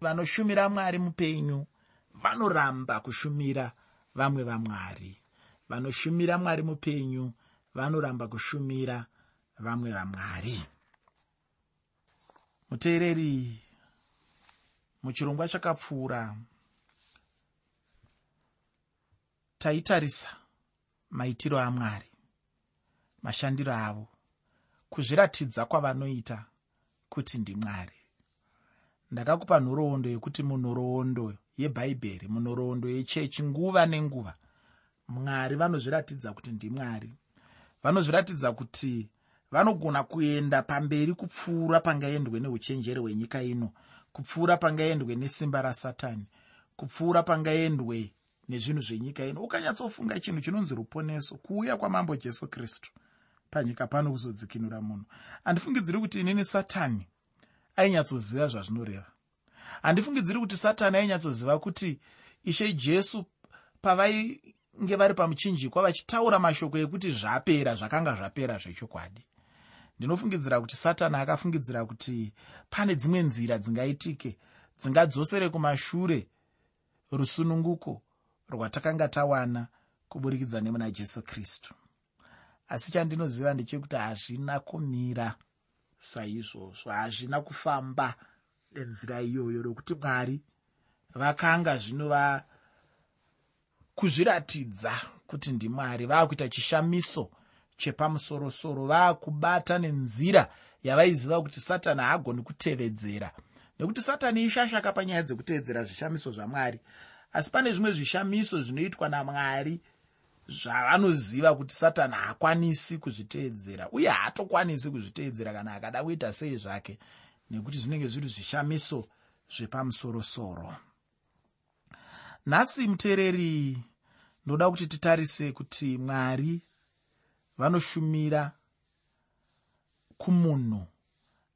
vanoshumira mwari mupenyu vanoramba kushumira vamwe vamwari. Vanoshumira mwari mupenyu vanoramba kushumira vamwe vamwari. Muteereri muchirongwa chakapfuura taitarisa maitiro amwari mashandiro avo kuzviratidza kwavanoita kuti ndimwari ndakakupa nhoroondo yekuti munhoroondo yebhaibheri munhoroondo yechechi nguva nenguva. Mwari vanozviratidza kuti ndimwari. Vanozviratidza kuti vanogona kuenda pamberi kupfuura pangaendwe neuchenjeri hwenyika ino kupfuura pangaendwe nesimba rasatani kupfuura pangaendwe nezvinhu zvenyika ino. Ukanyatsofunga chinhu chinonzi ruponeso kuuya kwamambo jesu kristu. Panyika pano kuzodzikinura munhu. Handifungidziri kuti inini satani ainyatsoziva zvazvinoreva. Handifungidziri kuti satani ainyatsoziva kuti ishe jesu pavainge vari pamuchinjikwa vachitaura mashoko ekuti zvapera zvakanga zvapera zvechokwadi. Ndinofungidzira kuti satani akafungidzira kuti pane dzimwe nzira dzingaitike dzingadzosere kumashure rusununguko rwatakanga tawana kuburikidza nemuna jesu kristu. Asi chandinoziva ndechekuti hazvina kumira saizvozvo hazvina kufamba nenzira iyoyo nokuti mwari vakanga zvinova kuzviratidza kuti ndimwari vaakuita chishamiso chepamusorosoro vaakubata nenzira yavaiziva kuti satani haagoni kutevedzera. Nekuti satani ishashaka panyaya dzekutevedzera zvishamiso zvamwari. Asi pane zvimwe zvishamiso zvinoitwa namwari zvavanoziva kuti satani haakwanisi kuzviteedzera uye haatokwanisi kuzviteedzera kana akada kuita sei zvake nekuti zvinenge zviri zvishamiso zvepamusorosoro. Nhasi muteereri ndoda kuti titarise kuti mwari vanoshumira kumunhu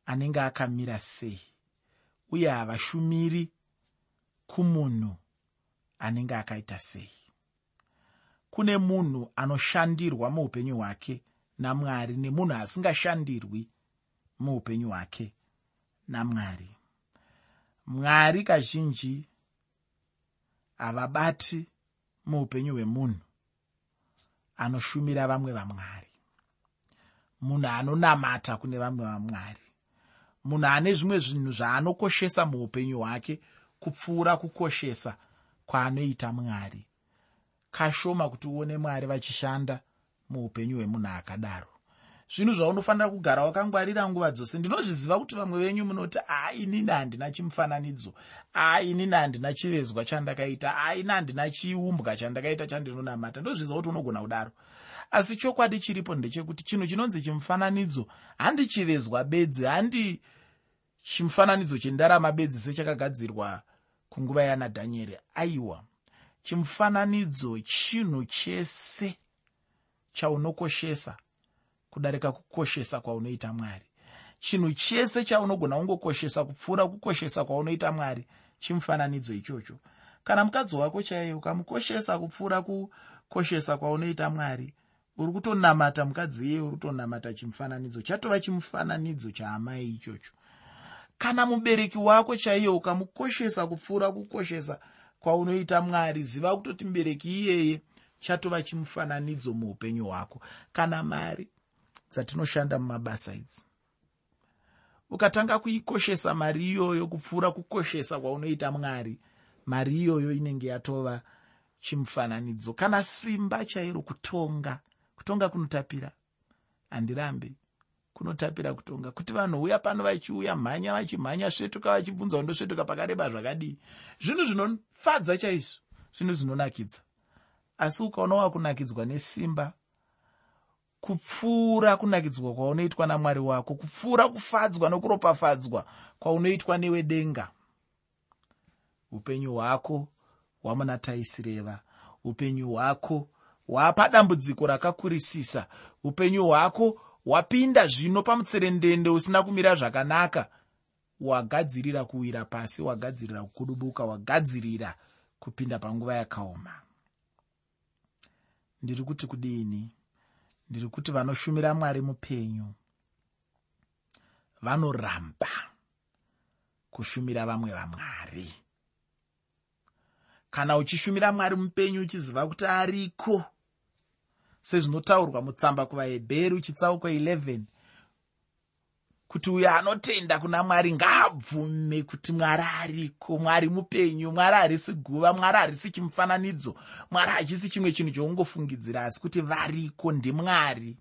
anenge akamira sei uye havashumiri kumunhu anenge akaita sei kune munhu anoshandirwa muupenyu hwake namwari nemunhu asingashandirwi muupenyu hwake namwari. Mwari kazhinji havabati muupenyu hwemunhu anoshumira vamwe vamwari. Munhu anonamata kune vamwe vamwari. Munhu ane zvimwe zvinhu zvaanokoshesa muupenyu hwake kupfuura kukoshesa kwaanoita mwari kashoma kuti uone mwari vachishanda muupenyu hwemunhu akadaro. Zvinhu zvaunofanira kugara wakangwarira nguva dzose ndinozviziva kuti vamwe venyu munoti a inini handina chimufananidzo a inini handina chivezwa chandakaita a ini handina chiumbwa chandakaita chandinonamata. Ndozviziva kuti unogona kudaro. Asi chokwadi chiripo ndechekuti chinhu chinonzi chimufananidzo handi chivezwa bedzi handi chimufananidzo chendarama bedzi sechakagadzirwa kunguva yana dhanieri. Aiwa chimufananidzo chinhu chese chaunokoshesa kudarika kukoshesa kwaunoita mwari. Chinhu chese chaunogona kungokoshesa kupfuura kukoshesa kwaunoita mwari chimufananidzo ichocho. Kana mukadzi wako chaiye ukamukoshesa kupfuura kukoshesa kwaunoita mwari uri kutonamata mukadzi iyeye uri kutonamata chimufananidzo chatova chimufananidzo chaamai ichocho. Kana mubereki wako chaiye ukamukoshesa kupfuura kukoshesa kwaunoita mwari ziva kutoti mubereki iyeye chatova chimufananidzo muupenyu hwako. Kana mari dzatinoshanda mumabasa idzi. Ukatanga kuikoshesa mari iyoyo kupfuura kukoshesa kwaunoita mwari mari iyoyo inenge yatova chimufananidzo. Kana simba chairo kutonga kutonga kunotapira handirambe kunotapira kutonga kuti vanhu uya pano vachiuya mhanya vachimhanya svetuka vachibvunza undosvetuka pakareba zvakadii zvinhu zvinofadza chaizvo zvinhu zvinonakidza. Asi ukaona wakunakidzwa nesimba kupfuura kunakidzwa kwaunoitwa namwari wako kupfuura kufadzwa nokuropafadzwa kwaunoitwa newedenga. Upenyu hwako hwamuna taisireva upenyu hwako hwapadambudziko rakakurisisa upenyu hwako hwapinda zvino pamutserendende usina kumira zvakanaka. Wagadzirira kuwira pasi wagadzirira kukudubuka wagadzirira kupinda panguva yakaoma. Ndiri kuti kudini? Ndiri kuti vanoshumira mwari mupenyu vanoramba kushumira vamwe vamwari. Kana uchishumira mwari mupenyu uchiziva kuti ariko sezvinotaurwa mutsamba kuvahebheru chitsauko 11 kuti uyo anotenda kuna mwari ngaabvume kuti mwari ariko mwari mupenyu mwari harisi guva mwari harisi chimufananidzo mwari hachisi chimwe chinhu choungofungidzira asi kuti variko ndimwari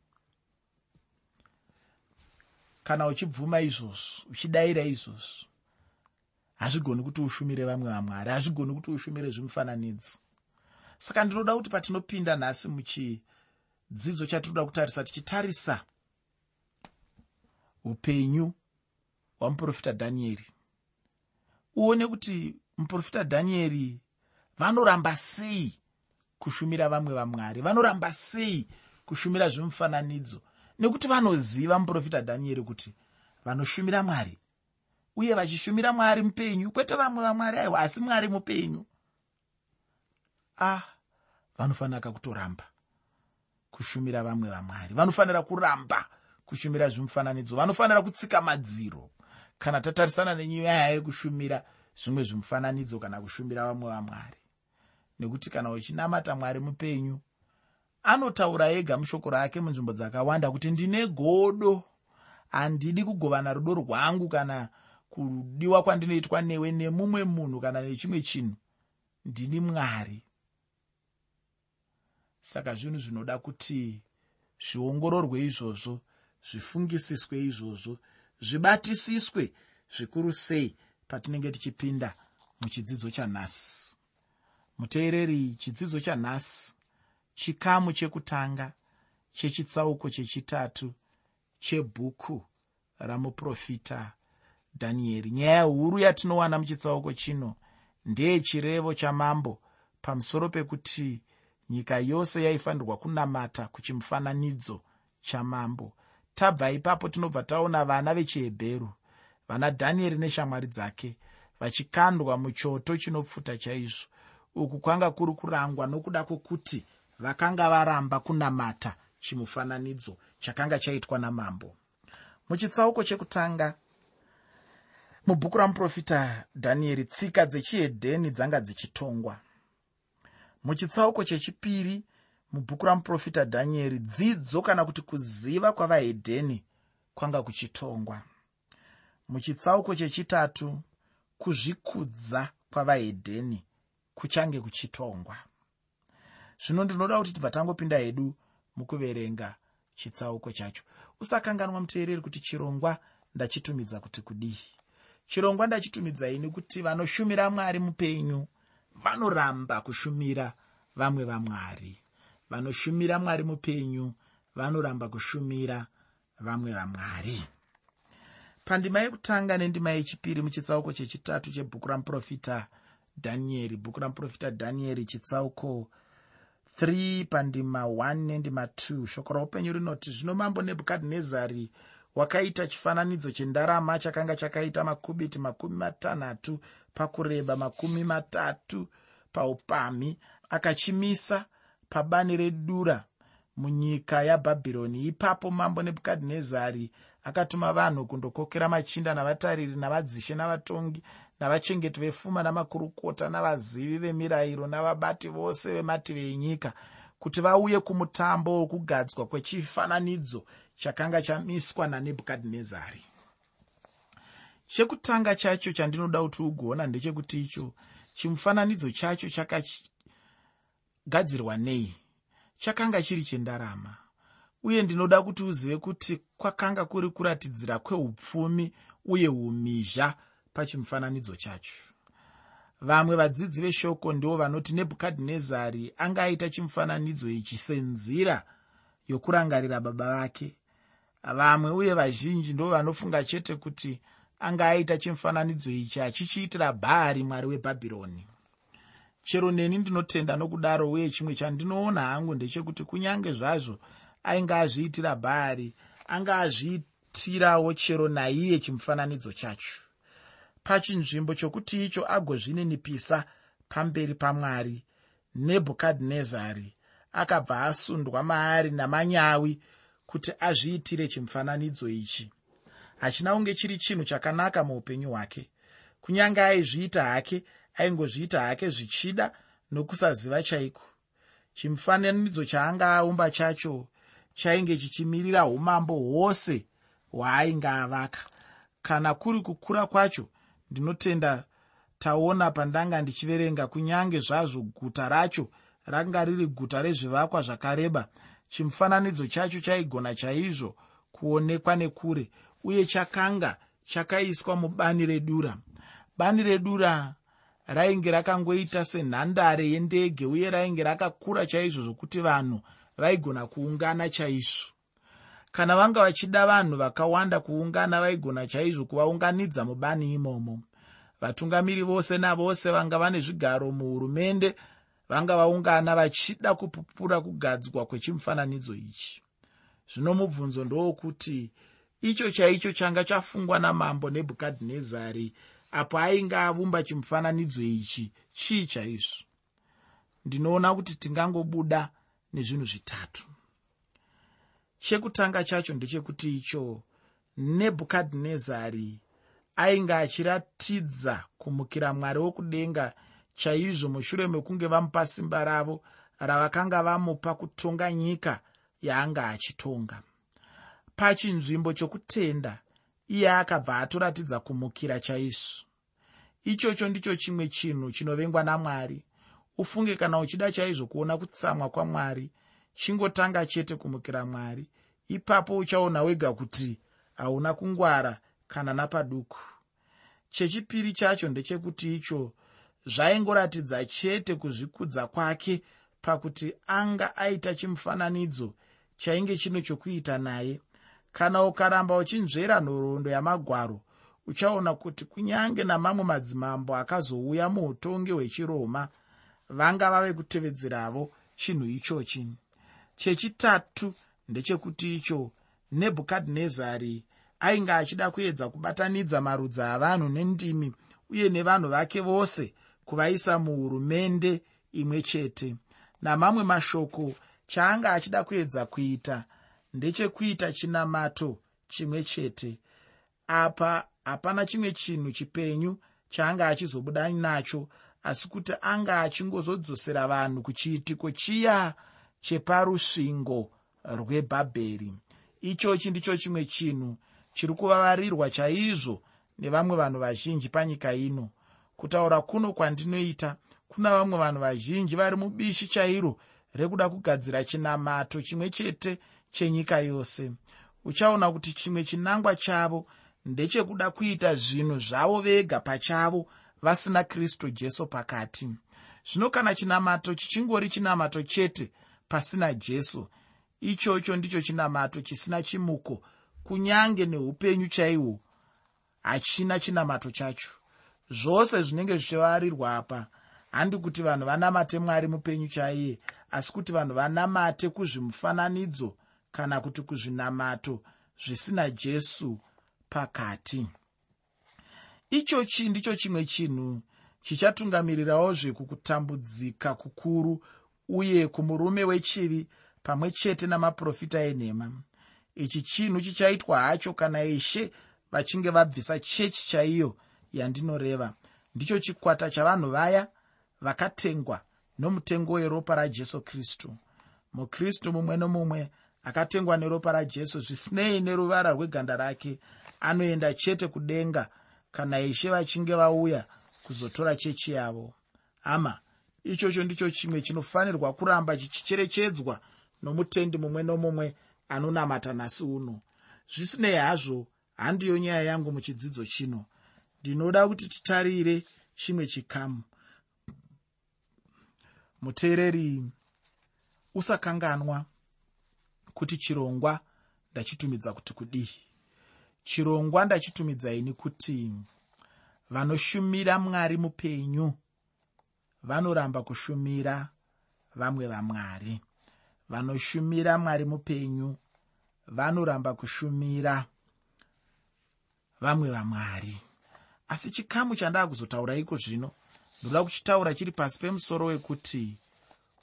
kana uchibvuma izvozvo uchidayira izvozvo hazvigoni kuti ushumire vamwe vamwari hazvigoni kuti ushumire zvimufananidzo. Saka ndinoda kuti patinopinda nhasi muchidzidzo chatinoda kutarisa tichitarisa upenyu hwamuprofita dhanieri. Uone kuti muprofita dhanieri vanoramba sei kushumira vamwe vamwari vanoramba sei kushumira zvemufananidzo nekuti vanoziva muprofita dhanieri kuti vanoshumira mwari uye vachishumira mwari mupenyu kwete vamwe vamwari aiwa asi mwari mupenyu. Ah vanofanira kutoramba kushumira vamwe vamwari. Vanofanira kuramba kushumira zvimufananidzo. Vanofanira kutsika madziro. Kana tatarisana nenyaya yekushumira zvimwe zvimufananidzo kana kushumira vamwe vamwari. Nekuti kana uchinamata mwari mupenyu anotaura ega mushoko rake munzvimbo dzakawanda kuti ndine godo. Handidi kugovana rudo rwangu kana kudiwa kwandinoitwa newe nemumwe munhu kana nechimwe chinhu. Ndini mwari saka zvinhu zvinoda kuti zviongororwe izvozvo zvifungisiswe izvozvo zvibatisiswe zvikuru sei patinenge tichipinda muchidzidzo chanhasi muteereri chidzidzo chanhasi chikamu chekutanga chechitsauko chechitatu chebhuku ramuprofita dhanieri nyaya huru yatinowana muchitsauko chino ndeyechirevo chamambo pamusoro pekuti nyika yose yaifanirwa kunamata kuchimufananidzo chamambo. Tabva ipapo tinobva taona vana vechihebheru vana dhanieri neshamwari dzake vachikandwa muchoto chinopfuta chaizvo. Uku kwanga kuri kurangwa nokuda kwokuti vakanga varamba kunamata chimufananidzo chakanga chaitwa namambo. Muchitsauko chekutanga mubhuku ramuprofita dhanieri tsika dzechihedheni dzanga dzichitongwa muchitsauko chechipiri mubhuku ramuprofita dhanieri dzidzo kana kuti kuziva kwavahedheni kwanga kuchitongwa. Muchitsauko chechitatu kuzvikudza kwavahedheni kuchange kuchitongwa. Zvino ndinoda kuti tibva tangopinda hedu mukuverenga chitsauko chacho. Usakanganwa muteereri kuti chirongwa ndachitumidza kuti kudii. Chirongwa ndachitumidza ini kuti vanoshumira mwari mupenyu vanoramba kushumira vamwe vamwari. Vanoshumira mwari mupenyu vanoramba kushumira vamwe vamwari. Pandima yekutanga nendima yechipiri muchitsauko chechitatu chebhuku ramuprofita dhanieri bhuku ramuprofita dhanieri chitsauko 3 pandima 1 nendima 2 shoko raupenyu rinoti zvino mambo nebhukadhinezari wakaita chifananidzo chendarama chakanga chakaita makubiti makumi matanhatu pakureba makumi matatu paupamhi. Akachimisa pabani redura munyika yabhabhironi. Ipapo mambo nebhukadhinezari akatuma vanhu kundokokera machinda navatariri navadzishe navatongi navachengeti vefuma namakurukota navazivi vemirayiro navabati vose vemativi enyika kuti vauye kumutambo wokugadzwa kwechifananidzo chakanga chamiswa nanebhukadhinezari. Chekutanga chacho chandinoda kuti ugoona ndechekuti icho chimufananidzo chacho chaka gadzirwa nei? Chakanga chiri chendarama uye ndinoda kuti uzive kuti kwakanga kuri kuratidzira kweupfumi uye umhizha pachimufananidzo chacho. Vamwe vadzidzi veshoko ndivo vanoti nebhukadhinezari anga aita chimufananidzo ichi senzira yokurangarira baba vake vamwe uye vazhinji ndo vanofunga chete kuti anga aita chimufananidzo ichi achichiitira bhaari mwari webhabhironi. Chero neni ndinotenda nokudaro uye chimwe chandinoona hangu ndechekuti kunyange zvazvo ainge azviitira bhaari anga azviitirawo chero naiye chimufananidzo chacho. Pachinzvimbo chokuti icho agozvininipisa pamberi pamwari nebhukadhinezari akabva asundwa maari namanyawi kuti azviitire chimufananidzo ichi. Hachina kunge chiri chinhu chakanaka muupenyu hwake. Kunyange aizviita hake aingozviita hake zvichida nokusaziva chaiko. Chimufananidzo chaanga aumba chacho chainge chichimirira umambo hwose hwaainge avaka. Kana kuri kukura kwacho ndinotenda taona pandanga ndichiverenga kunyange zvazvo guta racho ranga riri guta rezvivakwa zvakareba chimufananidzo chacho chaigona chaizvo kuonekwa nekure uye chakanga chakaiswa mubani redura. Bani redura rainge rakangoita senhandare yendege uye rainge rakakura chaizvo zvokuti vanhu vaigona kuungana chaizvo. Kana vanga vachida vanhu vakawanda kuungana vaigona chaizvo kuvaunganidza mubani imomo. Vatungamiri vose navose vanga vane zvigaro muhurumende vanga vaungana vachida kupupura kugadzwa kwechimufananidzo ichi. Zvino mubvunzo ndowokuti icho chaicho changa chafungwa namambo nebhukadhinezari apo ainge avumba chimufananidzo ichi chii chaizvo? Ndinoona kuti tingangobuda nezvinhu zvitatu. Chekutanga chacho ndechekuti icho nebhukadhinezari ainge achiratidza kumukira mwari wokudenga chaizvo mushure mekunge vamupa simba ravo ravakanga vamupa kutonga nyika yaanga achitonga. Pachinzvimbo chokutenda iye akabva atoratidza kumukira chaizvo. Ichocho ndicho chimwe chinhu chinovengwa namwari. Ufunge kana uchida chaizvo kuona kutsamwa kwamwari chingotanga chete kumukira mwari. Ipapo uchaona wega kuti hauna kungwara kana napaduku. Chechipiri chacho ndechekuti icho zvaingoratidza chete kuzvikudza kwake pakuti anga aita chimufananidzo chainge chino chokuita naye. Kana ukaramba uchinzvera nhoroondo yamagwaro uchaona kuti kunyange namamwe madzimambo akazouya muutongi hwechiroma vanga vave kutevedzeravo chinhu ichochi. Chechitatu ndechekuti icho nebhukadhinezari ainge achida kuedza kubatanidza marudzi avanhu nendimi uye nevanhu vake vose kuvaisa muhurumende imwe chete. Namamwe mashoko chaanga achida kuedza kuita ndechekuita chinamato chimwe chete. Apa hapana chimwe chinhu chipenyu chaanga achizobuda nacho asi kuti anga achingozodzosera vanhu kuchiitiko chiya cheparusvingo rwebhabheri. Ichochi ndicho chimwe chinhu chiri kuvavarirwa chaizvo nevamwe vanhu vazhinji panyika ino kutaura kuno kwandinoita. Kuna vamwe vanhu vazhinji vari mubishi chairo rekuda kugadzira chinamato chimwe chete chenyika yose. Uchaona kuti chimwe chinangwa chavo ndechekuda kuita zvinhu zvavo vega pachavo vasina kristu jesu pakati. Zvino kana chinamato chichingori chinamato chete pasina jesu ichocho ndicho chinamato chisina chimuko kunyange neupenyu chaihwo hachina chinamato chacho zvose zvinenge zvichivarirwa apa. Handi kuti vanhu vanamate mwari mupenyu chaiye asi kuti vanhu vanamate kuzvimufananidzo kana kuti kuzvinamato zvisina jesu pakati. Ichochi ndicho chimwe chinhu chichatungamirirawozve kukutambudzika kukuru uye kumurume wechivi pamwe chete namaprofita enhema. Ichi chinhu chichaitwa hacho kana ishe vachinge vabvisa chechi chaiyo yandinoreva. Ndicho chikwata chavanhu vaya vakatengwa nomutengo weropa rajesu kristu. Mukristu mumwe nomumwe akatengwa neropa rajesu zvisinei neruvara rweganda rake anoenda chete kudenga kana ishe vachinge vauya kuzotora chechi yavo. Hama ichocho ndicho chimwe chinofanirwa kuramba chichicherechedzwa nomutendi mumwe nomumwe anonamata nhasi uno. Zvisinei hazvo handiyo nyaya yangu muchidzidzo chino ndinoda kuti titarire chimwe chikamu. Muteereri usakanganwa kuti chirongwa ndachitumidza kuti kudii. Chirongwa ndachitumidzaini kuti vanoshumira mwari mupenyu vanoramba kushumira vamwe vamwari. Vanoshumira mwari mupenyu vanoramba kushumira vamwe vamwari asi chikamu chandaa kuzotaura iko zvino ndoda kuchitaura chiri pasi pemusoro wekuti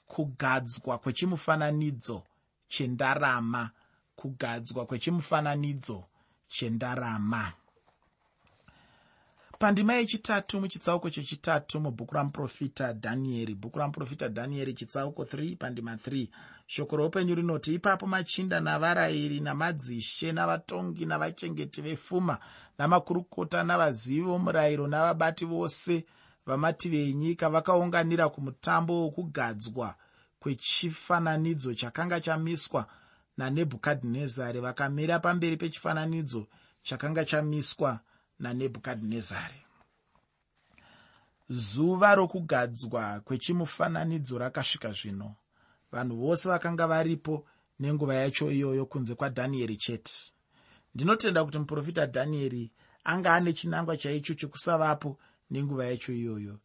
kugadzwa kwechimufananidzo chendarama kugadzwa kwechimufananidzo chendarama pandima yechitatu muchitsauko chechitatu mubhuku ramuprofita dhanieri bhuku ramuprofita dhanieri chitsauko 3 pandima 3 shoko roupenyu rinoti ipapo machinda navarayiri namadzishe navatongi navachengeti vefuma namakurukota navazivi vomurayiro navabati vose vamativi enyika vakaunganira kumutambo wokugadzwa kwechifananidzo chakanga chamiswa nanebhukadhinezari. Vakamira pamberi pechifananidzo chakanga chamiswa nanebhukadhinezari. Zuva rokugadzwa kwechimufananidzo rakasvika zvino vanhu vose vakanga varipo nenguva yacho iyoyo kunze kwadhanieri chete. Ndinotenda kuti muprofita dhanieri anga ane chinangwa chaicho chekusavapo nenguva yacho iyoyo.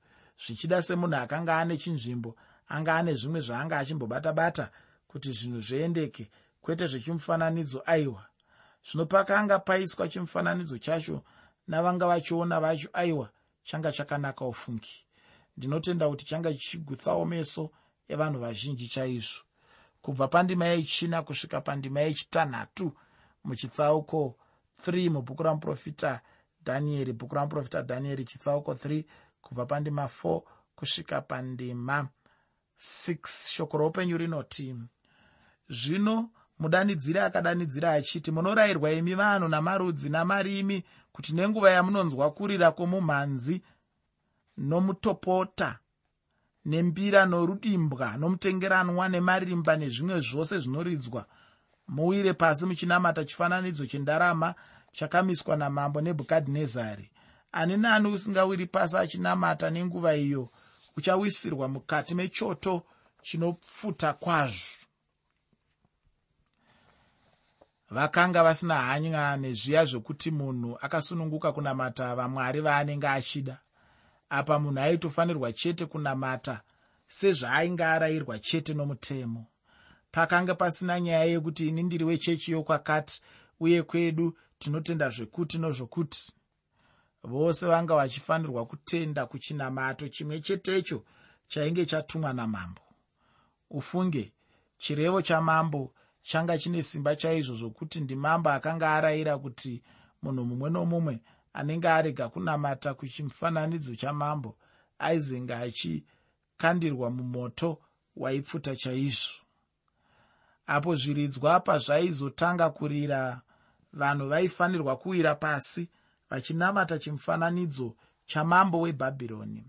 Zvichida semunhu akanga ane chinzvimbo anga ane zvimwe zvaanga achimbobata-bata kuti zvinhu zviendeke kwete zvechimufananidzo aiwa. Zvino pakanga paiswa chimufananidzo chacho navanga vachiona vacho aiwa changa chakanaka ufungi. Ndinotenda kuti changa chichigutsawo meso evanhu vazhinji chaizvo. Kubva pandima yechina kusvika pandima yechitanhatu muchitsauko 3 mubhuku ramuprofita dhanieri bhuku ramuprofita dhanieri chitsauko 3 kubva pandima 4 kusvika pandima 6 shoko roupenyu rinoti zvino mudanidziri akadanidzira achiti munorayirwa imi vanhu namarudzi namarimi kuti nenguva yamunonzwa kurira kwomumhanzi nomutopota nembira norudimbwa nomutengeranwa nemarimba nezvimwe zvose zvinoridzwa muwire pasi muchinamata chifananidzo chendarama chakamiswa namambo nebhukadhinezari. Ani nani usingawiri pasi achinamata nenguva iyo uchawisirwa mukati mechoto chinopfuta kwazvo vakanga vasina hanya nezviya zvokuti munhu akasununguka kunamata vamwari vaanenge achida. Apa munhu aitofanirwa chete kunamata sezvaainge arayirwa chete nomutemo. Pakanga pasina nyaya yekuti ini ndiri wechechi yokwakati uye kwedu tinotenda zvekuti nozvokuti. Vose vanga vachifanirwa kutenda kuchinamato chimwe chetecho chainge chatumwa namambo. Ufunge chirevo chamambo changa chine simba chaizvo zvokuti ndimambo akanga arayira kuti munhu mumwe nomumwe anenge arega kunamata kuchimufananidzo chamambo aizenga achikandirwa mumoto waipfuta chaizvo. Apo zviridzwa pazvaizotanga kurira vanhu vaifanirwa kuwira pasi vachinamata chimufananidzo chamambo webhabhironi.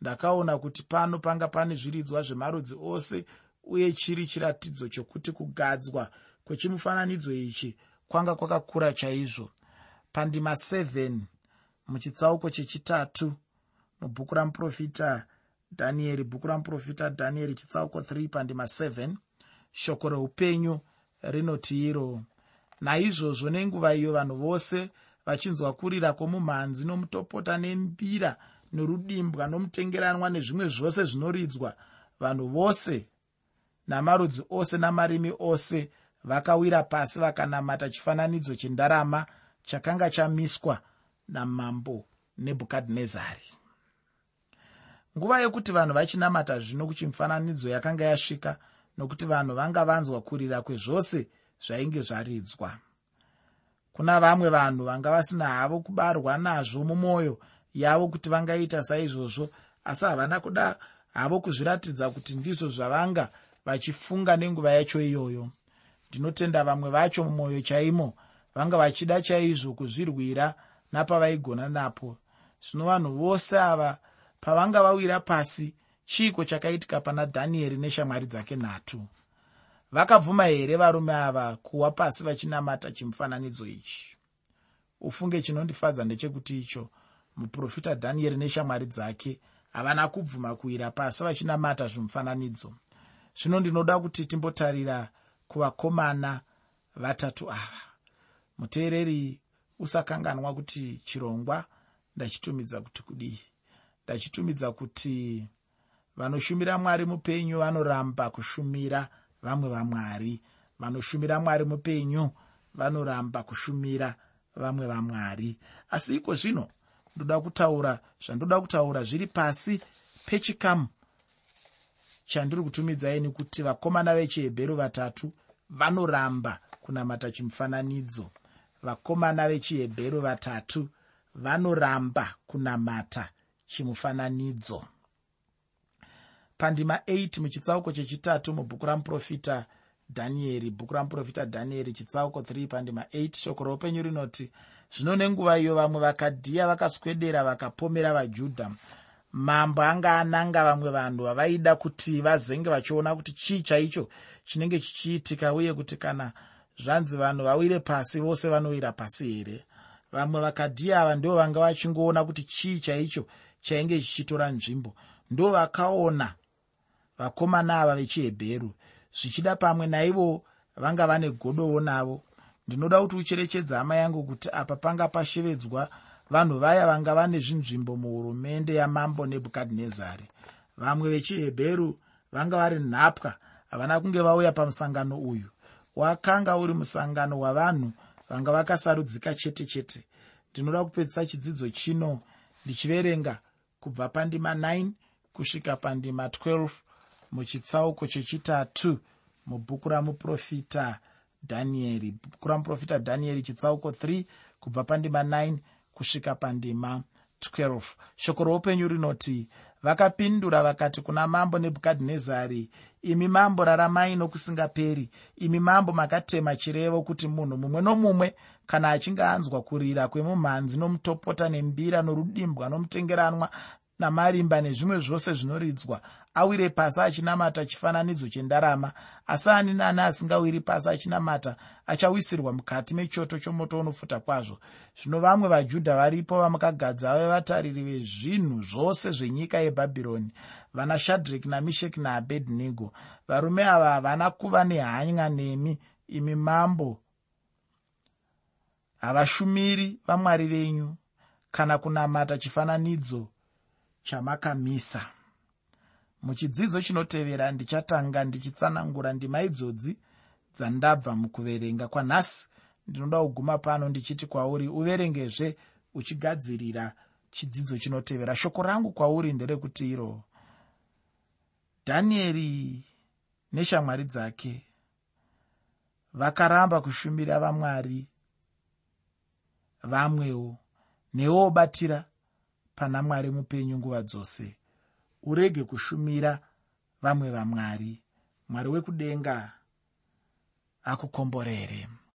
Ndakaona kuti pano panga pane zviridzwa zvemarudzi ose uye chiri chiratidzo chokuti kugadzwa kwechimufananidzo ichi kwanga kwakakura chaizvo. Pandima 7 muchitsauko chechitatu mubhuku ramuprofita dhanieri bhuku ramuprofita dhanieri chitsauko 3 pandima 7 shoko reupenyu rinoti iro naizvozvo nenguva iyo vanhu vose vachinzwa kurira kwomumhanzi nomutopota nembira norudimbwa nomutengeranwa nezvimwe zvose zvinoridzwa vanhu vose namarudzi ose namarimi ose vakawira pasi vakanamata chifananidzo chendarama chakanga chamiswa namambo nebhukadhinezari. Nguva yokuti vanhu vachinamata zvino kuchimufananidzo yakanga yasvika nokuti vanhu vanga vanzwa kurira kwezvose zvainge zvaridzwa. Kuna vamwe vanhu vanga vasina havo kubarwa nazvo mumwoyo yavo kuti vangaita saizvozvo asi havana kuda havo kuzviratidza kuti ndizvo zvavanga vachifunga nenguva yacho iyoyo. Ndinotenda vamwe vacho mumwoyo chaimo vanga vachida chaizvo kuzvirwira napavaigona napo. Zvino vanhu vose ava pavanga vawira pasi chiiko chakaitika pana dhanieri neshamwari dzake nhatu? Vakabvuma here varume ava kuwa pasi vachinamata chimufananidzo ichi? Ufunge chinondifadza ndechekuti icho muprofita dhanieri neshamwari dzake havana kubvuma kuwira pasi vachinamata zvimufananidzo zvino ndinoda kuti timbotarira kuvakomana vatatu ava. Muteereri usakanganwa kuti chirongwa ndachitumidza kuti kudii. Ndachitumidza kuti vanoshumira mwari mupenyu vanoramba kushumira vamwe vamwari. Vanoshumira mwari mupenyu vanoramba kushumira vamwe vamwari. Asi iko zvino ndoda kutaura zvandoda kutaura zviri pasi pechikamu chandiri kutumidzai ni kuti vakomana vechihebheru vatatu vanoramba kunamata chimufananidzo. Vakomana vechihebheru vatatu vanoramba kunamata chimufananidzo. Pandima 8 muchitsauko chechitatu mubhuku ramuprofita dhanieri bhuku ramuprofita dhanieri chitsauko 3 pandima 8 shoko roupenyu rinoti zvino nenguva iyo vamwe vakadhiya vakaswedera vakapomera vajudha mambo anga ananga vamwe vanhu vavaida kuti vazenge vachiona kuti chii chaicho chinenge chichiitika uye kuti kana zvanzi vanhu vawire pasi vose vanowira pasi here? Vamwe vakadhiya ava ndo vanga vachingoona kuti chii chaicho chainge chichitora nzvimbo. Ndo vakaona vakomana ava vechihebheru zvichida pamwe naivo vanga vane godowo navo. Ndinoda kuti ucherechedze hama yangu kuti apa panga pashevedzwa vanhu vaya vanga vane zvinzvimbo muhurumende yamambo nebhukadhinezari. Vamwe vechihebheru vanga vari nhapwa havana kunge vauya pamusangano uyu. Wakanga uri musangano wavanhu vanga vakasarudzika chete chete. Ndinoda kupedzisa chidzidzo chino ndichiverenga kubva pandima 9 kusvika pandima 12 muchitsauko chechitatu mubhuku ramuprofita dhanieri bhuku ramuprofita dhanieri chitsauko 3 kubva pandima 9 kusvika pandima 12 shoko roupenyu rinoti vakapindura vakati kuna mambo nebhukadhinezari imi mambo raramai nokusingaperi. Imi mambo makatema chirevo kuti munhu mumwe nomumwe kana achinge anzwa kurira kwemumhanzi nomutopota nembira norudimbwa nomutengeranwa namarimba nezvimwe zvose zvinoridzwa. Awire pasi achinamata chifananidzo chendarama. Asi ani nani asingawiri pasi achinamata achawisirwa mukati mechoto chomoto unofuta kwazvo. Zvino vamwe vajudha varipo vamakagadza vave vatariri vezvinhu zvose zvenyika yebhabhironi vana shadreki namisheki naabhedhinego varume ava havana kuva nehanya nemi. Imi mambo havashumiri vamwari venyu. Kana kunamata chifananidzo chamakamisa. Muchidzidzo chinotevera ndichatanga ndichitsanangura ndima idzodzi dzandabva mukuverenga kwanhasi. Ndinoda kuguma pano ndichiti kwauri uverengezve uchigadzirira chidzidzo chinotevera. Shoko rangu kwauri nderekuti iro. Dhanieri neshamwari dzake vakaramba kushumira vamwari vamwewo newobatira pana mwari mupenyu nguva dzose. Urege kushumira vamwe vamwari. Mwari wekudenga akukomborere